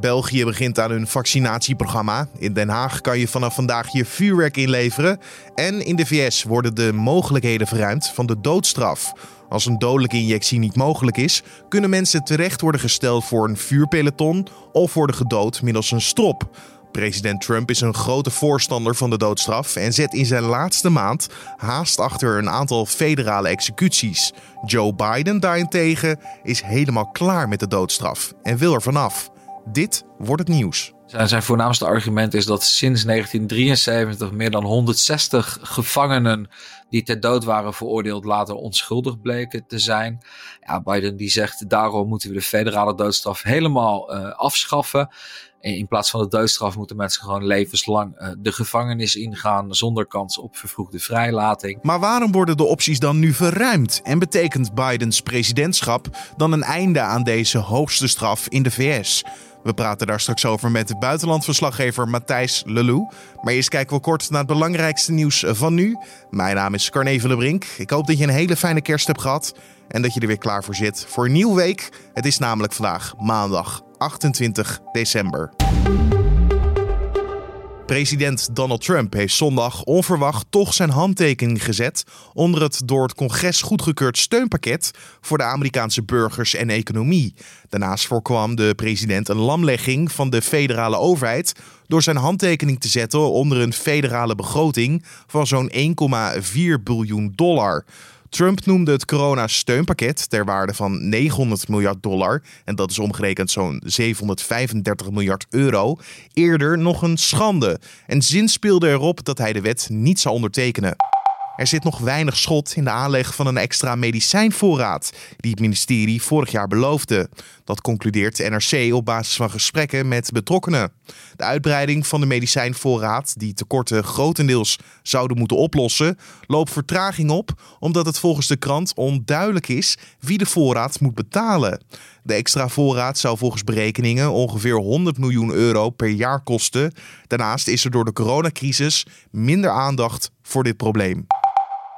België begint aan hun vaccinatieprogramma. In Den Haag kan je vanaf vandaag je vuurwerk inleveren. En in de VS worden de mogelijkheden verruimd van de doodstraf. Als een dodelijke injectie niet mogelijk is, kunnen mensen terecht worden gesteld voor een vuurpeloton of worden gedood middels een strop. President Trump is een grote voorstander van de doodstraf en zet in zijn laatste maand haast achter een aantal federale executies. Joe Biden daarentegen is helemaal klaar met de doodstraf en wil er vanaf. Dit wordt het nieuws. Zijn voornaamste argument is dat sinds 1973 meer dan 160 gevangenen die ter dood waren veroordeeld later onschuldig bleken te zijn. Ja, Biden die zegt daarom moeten we de federale doodstraf helemaal uh, afschaffen. In plaats van de doodstraf moeten mensen gewoon levenslang uh, de gevangenis ingaan zonder kans op vervroegde vrijlating. Maar waarom worden de opties dan nu verruimd? En betekent Bidens presidentschap dan een einde aan deze hoogste straf in de VS? We praten daar straks over met buitenlandverslaggever Matthijs Lelou. Maar eerst kijken we kort naar het belangrijkste nieuws van nu. Mijn naam is Carne Brink. Ik hoop dat je een hele fijne kerst hebt gehad en dat je er weer klaar voor zit voor een nieuwe week. Het is namelijk vandaag maandag 28 december. President Donald Trump heeft zondag onverwacht toch zijn handtekening gezet onder het door het congres goedgekeurd steunpakket voor de Amerikaanse burgers en economie. Daarnaast voorkwam de president een lamlegging van de federale overheid door zijn handtekening te zetten onder een federale begroting van zo'n 1,4 biljoen dollar. Trump noemde het corona-steunpakket ter waarde van 900 miljard dollar, en dat is omgerekend zo'n 735 miljard euro, eerder nog een schande en zinspeelde erop dat hij de wet niet zou ondertekenen. Er zit nog weinig schot in de aanleg van een extra medicijnvoorraad die het ministerie vorig jaar beloofde. Dat concludeert NRC op basis van gesprekken met betrokkenen. De uitbreiding van de medicijnvoorraad, die tekorten grotendeels zouden moeten oplossen, loopt vertraging op omdat het volgens de krant onduidelijk is wie de voorraad moet betalen. De extra voorraad zou volgens berekeningen ongeveer 100 miljoen euro per jaar kosten. Daarnaast is er door de coronacrisis minder aandacht voor dit probleem.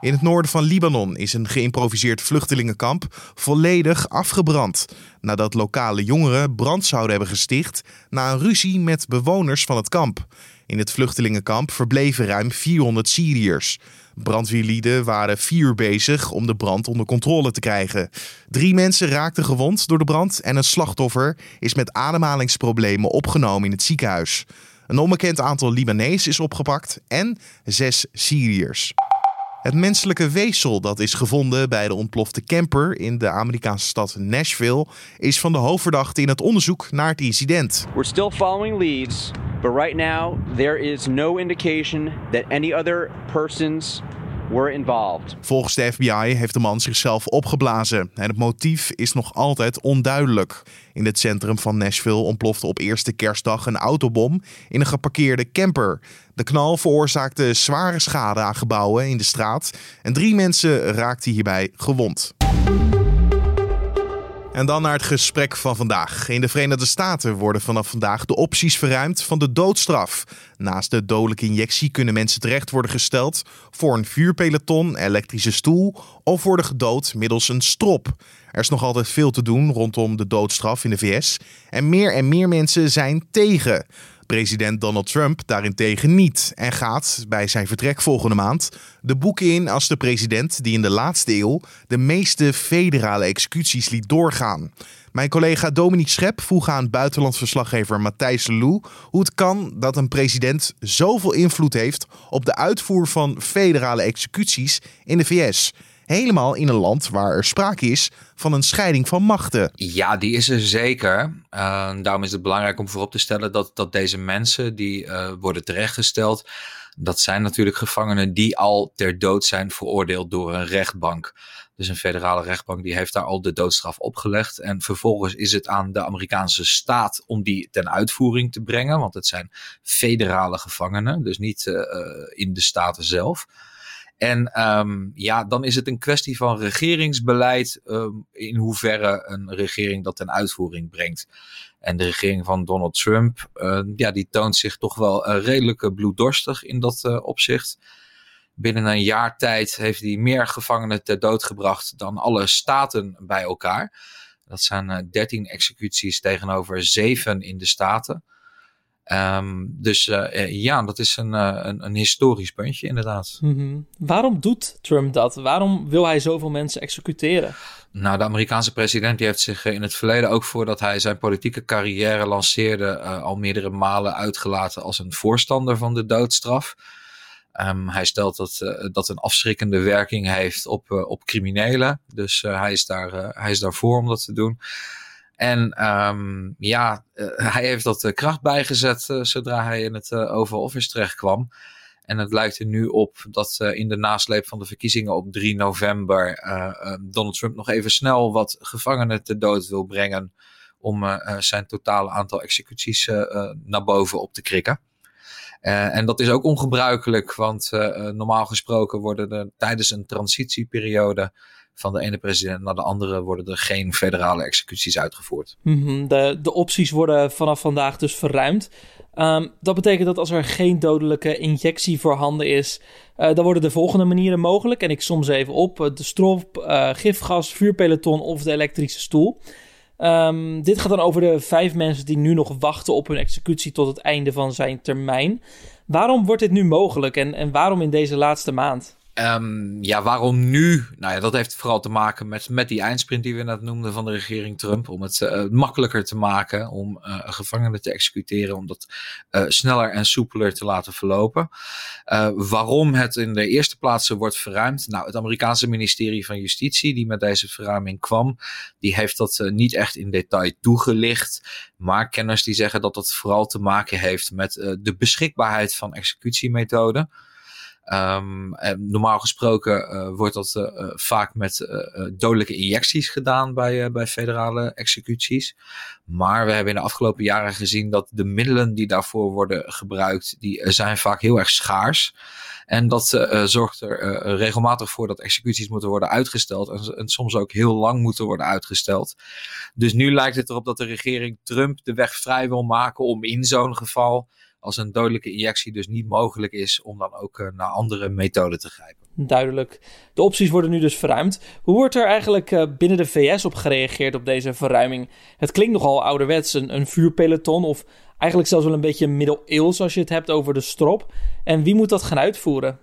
In het noorden van Libanon is een geïmproviseerd vluchtelingenkamp volledig afgebrand. Nadat lokale jongeren brand zouden hebben gesticht na een ruzie met bewoners van het kamp. In het vluchtelingenkamp verbleven ruim 400 Syriërs. Brandweerlieden waren vier uur bezig om de brand onder controle te krijgen. Drie mensen raakten gewond door de brand en een slachtoffer is met ademhalingsproblemen opgenomen in het ziekenhuis. Een onbekend aantal Libanees is opgepakt en zes Syriërs. Het menselijke weefsel dat is gevonden bij de ontplofte camper in de Amerikaanse stad Nashville is van de hoofdverdachte in het onderzoek naar het incident. We're still following leads, but right now there is no indication that any other persons were involved. Volgens de FBI heeft de man zichzelf opgeblazen en het motief is nog altijd onduidelijk. In het centrum van Nashville ontplofte op eerste kerstdag een autobom in een geparkeerde camper. De knal veroorzaakte zware schade aan gebouwen in de straat en drie mensen raakten hierbij gewond. En dan naar het gesprek van vandaag. In de Verenigde Staten worden vanaf vandaag de opties verruimd van de doodstraf. Naast de dodelijke injectie kunnen mensen terecht worden gesteld voor een vuurpeloton, elektrische stoel of worden gedood middels een strop. Er is nog altijd veel te doen rondom de doodstraf in de VS en meer en meer mensen zijn tegen. President Donald Trump daarentegen niet en gaat bij zijn vertrek volgende maand de boeken in als de president die in de laatste eeuw de meeste federale executies liet doorgaan. Mijn collega Dominique Schep vroeg aan buitenlandverslaggever Matthijs Lou hoe het kan dat een president zoveel invloed heeft op de uitvoer van federale executies in de VS helemaal in een land waar er sprake is van een scheiding van machten. Ja, die is er zeker. Uh, daarom is het belangrijk om voorop te stellen dat, dat deze mensen die uh, worden terechtgesteld, dat zijn natuurlijk gevangenen die al ter dood zijn veroordeeld door een rechtbank. Dus een federale rechtbank die heeft daar al de doodstraf opgelegd. En vervolgens is het aan de Amerikaanse staat om die ten uitvoering te brengen. Want het zijn federale gevangenen, dus niet uh, in de staten zelf. En um, ja, dan is het een kwestie van regeringsbeleid um, in hoeverre een regering dat ten uitvoering brengt. En de regering van Donald Trump, uh, ja, die toont zich toch wel uh, redelijk bloeddorstig in dat uh, opzicht. Binnen een jaar tijd heeft hij meer gevangenen ter dood gebracht dan alle staten bij elkaar. Dat zijn 13 executies tegenover 7 in de Staten. Um, dus uh, ja, dat is een, uh, een, een, historisch puntje inderdaad. Mm -hmm. Waarom doet Trump dat? Waarom wil hij zoveel mensen executeren? Nou, de Amerikaanse president die heeft zich in het verleden ook voordat hij zijn politieke carrière lanceerde, uh, al meerdere malen uitgelaten als een voorstander van de doodstraf. Um, hij stelt dat dat een afschrikkende werking heeft op, op criminelen. Dus hij, is daar, hij is daarvoor om dat te doen. En um, ja, uh, hij heeft dat uh, kracht bijgezet uh, zodra hij in het Oval Office terecht kwam. En het lijkt er nu op dat in de nasleep van de verkiezingen op 3 november Donald Trump nog even snel wat gevangenen te dood wil brengen. Om zijn totale aantal executies naar boven op te krikken. en dat is ook ongebruikelijk, want normaal gesproken worden er tijdens een transitieperiode van de ene president naar de andere worden er geen federale executies uitgevoerd. Mhm, de, de opties worden vanaf vandaag dus verruimd. Um, dat betekent dat als er geen dodelijke injectie voorhanden is, uh, dan worden de volgende manieren mogelijk. En ik soms even op: de strop, uh, gifgas, vuurpeloton of de elektrische stoel. Um, dit gaat dan over de vijf mensen die nu nog wachten op hun executie tot het einde van zijn termijn. Waarom wordt dit nu mogelijk en, en waarom in deze laatste maand? Um, ja, waarom nu? Nou ja, dat heeft vooral te maken met, met die eindsprint die we net noemden van de regering Trump. Om het uh, makkelijker te maken om uh, gevangenen te executeren. Om dat uh, sneller en soepeler te laten verlopen. waarom het in de eerste plaats wordt verruimd? Nou, het Amerikaanse ministerie van Justitie, die met deze verruiming kwam, die heeft dat niet echt in detail toegelicht. Maar kenners die zeggen dat dat vooral te maken heeft met de beschikbaarheid van executiemethoden. Um, normaal gesproken uh, wordt dat uh, vaak met dodelijke injecties gedaan bij, bij federale executies. Maar we hebben in de afgelopen jaren gezien dat de middelen die daarvoor worden gebruikt, die zijn vaak heel erg schaars. En dat zorgt er regelmatig voor dat executies moeten worden uitgesteld. En, soms ook heel lang moeten worden uitgesteld. Dus nu lijkt het erop dat de regering Trump de weg vrij wil maken om in zo'n geval als een dodelijke injectie dus niet mogelijk is om dan ook uh, naar andere methoden te grijpen. Duidelijk. De opties worden nu dus verruimd. Hoe wordt er eigenlijk uh, binnen de VS op gereageerd op deze verruiming? Het klinkt nogal ouderwets, een, een vuurpeloton of eigenlijk zelfs wel een beetje middeleeuws als je het hebt over de strop. En wie moet dat gaan uitvoeren?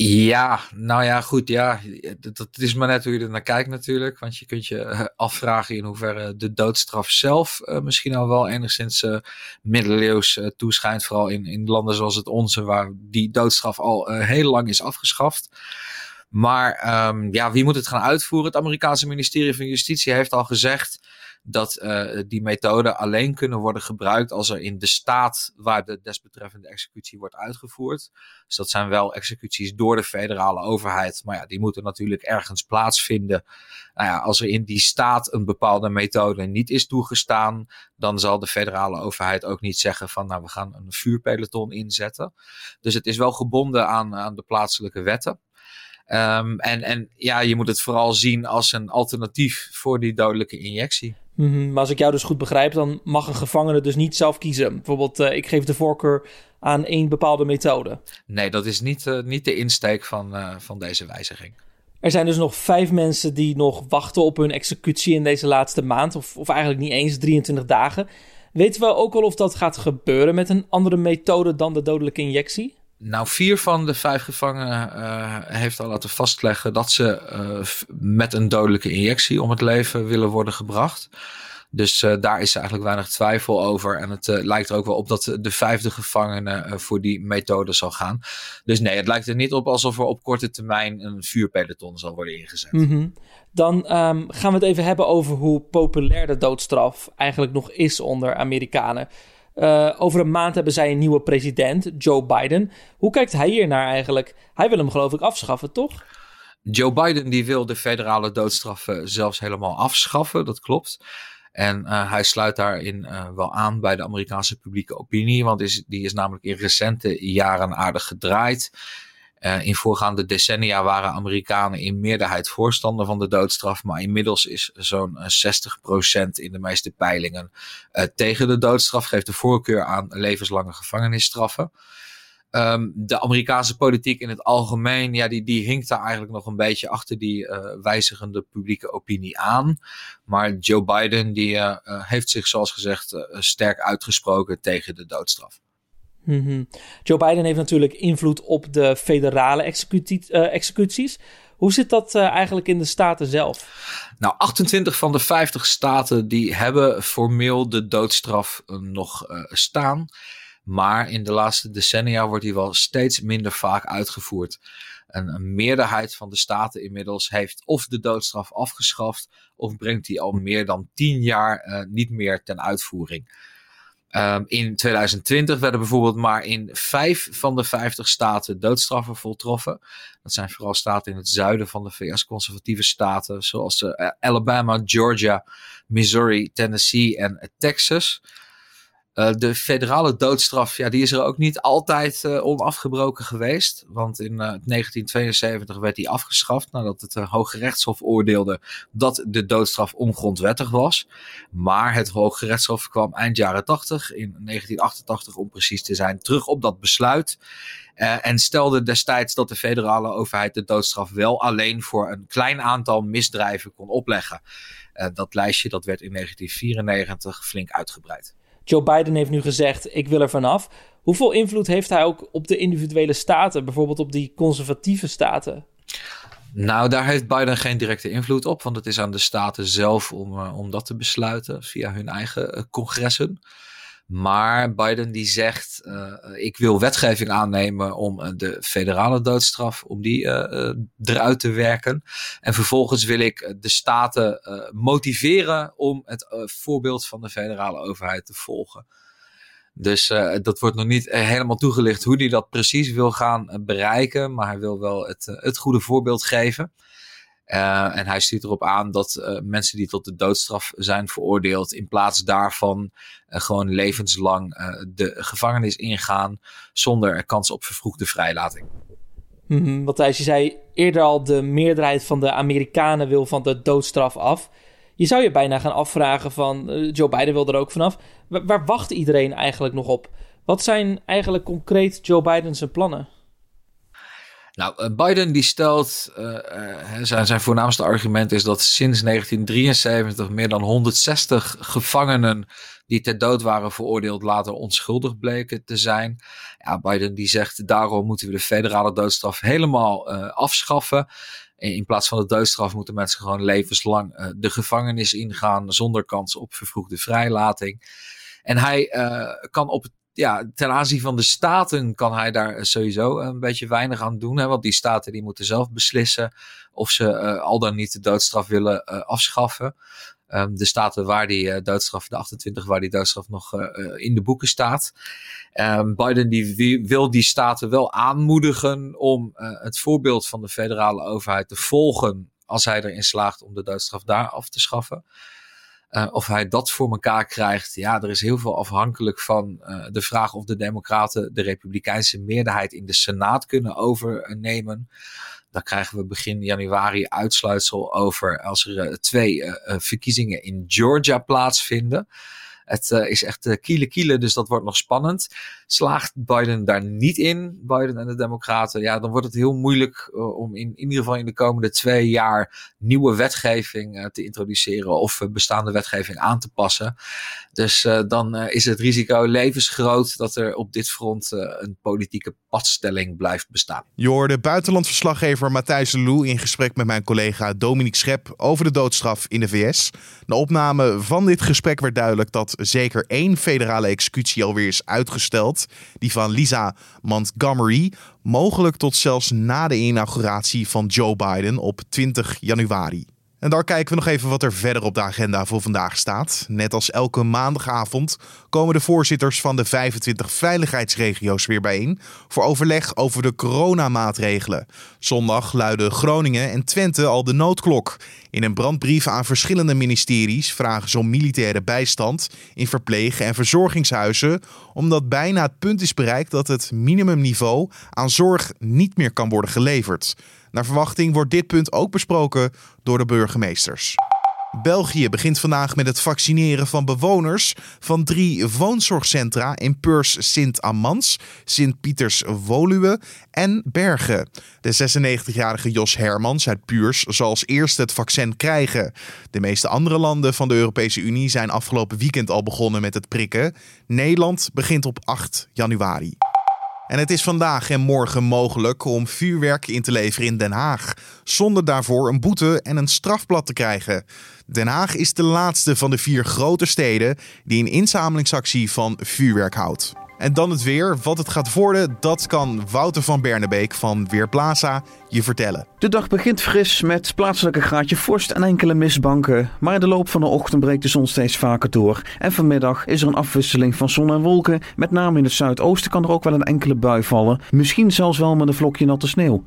Ja, nou ja, goed. Ja, dat, is maar net hoe je er naar kijkt natuurlijk. Want je kunt je eh, afvragen in hoeverre de doodstraf zelf uh, misschien al wel enigszins uh, middeleeuws toeschijnt. Vooral in, in landen zoals het onze, waar die doodstraf al heel lang is afgeschaft. Maar um, ja, wie moet het gaan uitvoeren? Het Amerikaanse ministerie van Justitie heeft al gezegd dat uh, die methoden alleen kunnen worden gebruikt als er in de staat waar de desbetreffende executie wordt uitgevoerd. Dus dat zijn wel executies door de federale overheid, maar ja, die moeten natuurlijk ergens plaatsvinden. Nou ja, als er in die staat een bepaalde methode niet is toegestaan, dan zal de federale overheid ook niet zeggen van nou we gaan een vuurpeloton inzetten. Dus het is wel gebonden aan, aan de plaatselijke wetten. Um, en, en ja, je moet het vooral zien als een alternatief voor die dodelijke injectie. Mm -hmm. Maar als ik jou dus goed begrijp, dan mag een gevangene dus niet zelf kiezen. Bijvoorbeeld, uh, ik geef de voorkeur aan één bepaalde methode. Nee, dat is niet, uh, niet de insteek van, uh, van deze wijziging. Er zijn dus nog vijf mensen die nog wachten op hun executie in deze laatste maand. Of, of eigenlijk niet eens 23 dagen. Weten we ook al of dat gaat gebeuren met een andere methode dan de dodelijke injectie? Nou, vier van de vijf gevangenen uh, heeft al laten vastleggen dat ze uh, met een dodelijke injectie om het leven willen worden gebracht. Dus uh, daar is eigenlijk weinig twijfel over. En het lijkt er ook wel op dat de vijfde gevangene voor die methode zal gaan. Dus nee, het lijkt er niet op alsof er op korte termijn een vuurpeloton zal worden ingezet. -hmm. Dan um, gaan we het even hebben over hoe populair de doodstraf eigenlijk nog is onder Amerikanen. Uh, over een maand hebben zij een nieuwe president, Joe Biden. Hoe kijkt hij hier naar eigenlijk? Hij wil hem geloof ik afschaffen, toch? Joe Biden die wil de federale doodstraf zelfs helemaal afschaffen, dat klopt. En uh, hij sluit daarin uh, wel aan bij de Amerikaanse publieke opinie, want is, die is namelijk in recente jaren aardig gedraaid. Uh, in voorgaande decennia waren Amerikanen in meerderheid voorstander van de doodstraf, maar inmiddels is zo'n 60% in de meeste peilingen uh, tegen de doodstraf, geeft de voorkeur aan levenslange gevangenisstraffen. Ehm, de Amerikaanse politiek in het algemeen, ja, die, die hinkt daar eigenlijk nog een beetje achter die wijzigende publieke opinie aan. Maar Joe Biden, die heeft zich, zoals gezegd, sterk uitgesproken tegen de doodstraf. Mm Joe Biden heeft natuurlijk invloed op de federale executies. Hoe zit dat eigenlijk in de staten zelf? Nou, 28 van de 50 staten die hebben formeel de doodstraf nog staan. Maar in de laatste decennia wordt die wel steeds minder vaak uitgevoerd. En een meerderheid van de staten inmiddels heeft of de doodstraf afgeschaft, of brengt die al meer dan tien jaar niet meer ten uitvoering. Um, in 2020 werden bijvoorbeeld maar in vijf van de 50 staten doodstraffen voltroffen. Dat zijn vooral staten in het zuiden van de VS, conservatieve staten, zoals uh, Alabama, Georgia, Missouri, Tennessee en Texas. Uh, de federale doodstraf, ja, die is er ook niet altijd uh, onafgebroken geweest. Want in uh, eh, 1972 werd die afgeschaft nadat het Hoge Rechtshof oordeelde dat de doodstraf ongrondwettig was. Maar het Hoge Rechtshof kwam eind jaren 80, in 1988 om precies te zijn, terug op dat besluit. en stelde destijds dat de federale overheid de doodstraf wel alleen voor een klein aantal misdrijven kon opleggen. dat lijstje dat werd in 1994 flink uitgebreid. Joe Biden heeft nu gezegd: ik wil er vanaf. Hoeveel invloed heeft hij ook op de individuele staten, bijvoorbeeld op die conservatieve staten? Nou, daar heeft Biden geen directe invloed op, want het is aan de staten zelf om, uh, om dat te besluiten via hun eigen uh, congressen. Maar Biden die zegt, uh, ik wil wetgeving aannemen om uh, de federale doodstraf, om die eruit te werken. En vervolgens wil ik de staten motiveren om het voorbeeld van de federale overheid te volgen. Dus dat wordt nog niet helemaal toegelicht hoe hij dat precies wil gaan bereiken. Maar hij wil wel het, het goede voorbeeld geven. Uh, en hij stuurt erop aan dat uh, mensen die tot de doodstraf zijn veroordeeld, in plaats daarvan uh, gewoon levenslang de gevangenis ingaan zonder kans op vervroegde vrijlating. Mm -hmm, je zei eerder al, de meerderheid van de Amerikanen wil van de doodstraf af. Je zou je bijna gaan afvragen van, Joe Biden wil er ook vanaf. Waar, waar wacht iedereen eigenlijk nog op? Wat zijn eigenlijk concreet Joe Biden's plannen? Nou, eh, Biden die stelt, uh, uh, zijn, zijn voornaamste argument is dat sinds 1973 meer dan 160 gevangenen die ter dood waren veroordeeld later onschuldig bleken te zijn. Ja, Biden die zegt daarom moeten we de federale doodstraf helemaal afschaffen. In plaats van de doodstraf moeten mensen gewoon levenslang de gevangenis ingaan zonder kans op vervroegde vrijlating. En hij kan op het ja, ten aanzien van de staten kan hij daar sowieso een beetje weinig aan doen. Hè, want die staten die moeten zelf beslissen of ze uh, al dan niet de doodstraf willen afschaffen. Um, de staten waar die uh, doodstraf, de 28 waar die doodstraf nog in de boeken staat. Um, Biden die wil die staten wel aanmoedigen om het voorbeeld van de federale overheid te volgen als hij erin slaagt om de doodstraf daar af te schaffen. Uh, of hij dat voor elkaar krijgt, ja, er is heel veel afhankelijk van uh, de vraag of de Democraten de Republikeinse meerderheid in de Senaat kunnen overnemen. Daar krijgen we begin januari uitsluitsel over als er uh, twee verkiezingen in Georgia plaatsvinden. Het uh, is echt uh, kiele kiele, dus dat wordt nog spannend. Slaagt Biden daar niet in, Biden en de Democraten, ja, dan wordt het heel moeilijk uh, om in, in ieder geval in de komende twee jaar nieuwe wetgeving te introduceren of bestaande wetgeving aan te passen. Dus dan is het risico levensgroot dat er op dit front een politieke padstelling blijft bestaan. Je hoorde buitenlandverslaggever Matthijs Lou in gesprek met mijn collega Dominique Schep over de doodstraf in de VS. De opname van dit gesprek werd duidelijk dat zeker één federale executie alweer is uitgesteld. Die van Lisa Montgomery. Mogelijk tot zelfs na de inauguratie van Joe Biden op 20 januari. En daar kijken we nog even wat er verder op de agenda voor vandaag staat. Net als elke maandagavond komen de voorzitters van de 25 veiligheidsregio's weer bijeen voor overleg over de coronamaatregelen. Zondag luiden Groningen en Twente al de noodklok. In een brandbrief aan verschillende ministeries vragen ze om militaire bijstand in verpleeg- en verzorgingshuizen, omdat bijna het punt is bereikt dat het minimumniveau aan zorg niet meer kan worden geleverd. Naar verwachting wordt dit punt ook besproken door de burgemeesters. België begint vandaag met het vaccineren van bewoners van drie woonzorgcentra in Peurs Sint-Amans, Sint-Pieters-Woluwe en Bergen. De 96-jarige Jos Hermans uit Puurs zal als eerste het vaccin krijgen. De meeste andere landen van de Europese Unie zijn afgelopen weekend al begonnen met het prikken. Nederland begint op 8 januari. En het is vandaag en morgen mogelijk om vuurwerk in te leveren in Den Haag, zonder daarvoor een boete en een strafblad te krijgen. Den Haag is de laatste van de vier grote steden die een inzamelingsactie van vuurwerk houdt. En dan het weer. Wat het gaat worden, dat kan Wouter van Bernebeek van Weerplaza je vertellen. De dag begint fris met plaatselijke graadje vorst en enkele mistbanken. Maar in de loop van de ochtend breekt de zon steeds vaker door. En vanmiddag is er een afwisseling van zon en wolken. Met name in het zuidoosten kan er ook wel een enkele bui vallen. Misschien zelfs wel met een vlokje natte sneeuw.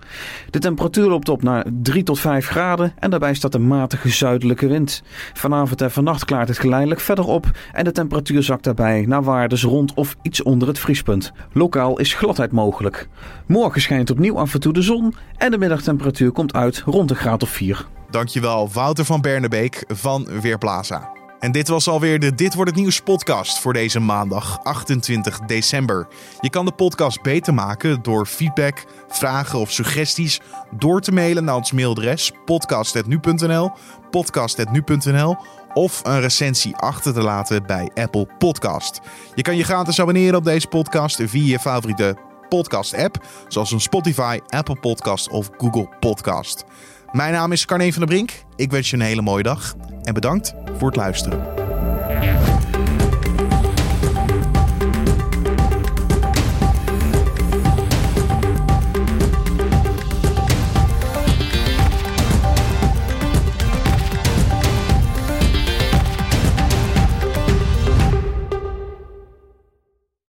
De temperatuur loopt op naar 3 tot 5 graden en daarbij staat een matige zuidelijke wind. Vanavond en vannacht klaart het geleidelijk verder op en de temperatuur zakt daarbij naar waardes rond of iets onder het vriespunt. Lokaal is gladheid mogelijk. Morgen schijnt opnieuw af en toe de zon en de middagtemperatuur komt uit rond een graad of 4. Dankjewel Wouter van Bernebeek van Weerplaza. En dit was alweer de Dit wordt het nieuws podcast voor deze maandag 28 december. Je kan de podcast beter maken door feedback, vragen of suggesties door te mailen naar ons mailadres podcast.nu.nl, podcast.nu.nl of een recensie achter te laten bij Apple Podcast. Je kan je gratis abonneren op deze podcast via je favoriete podcast-app, zoals een Spotify, Apple Podcast of Google Podcast. Mijn naam is Carne van der Brink. Ik wens je een hele mooie dag en bedankt voor het luisteren.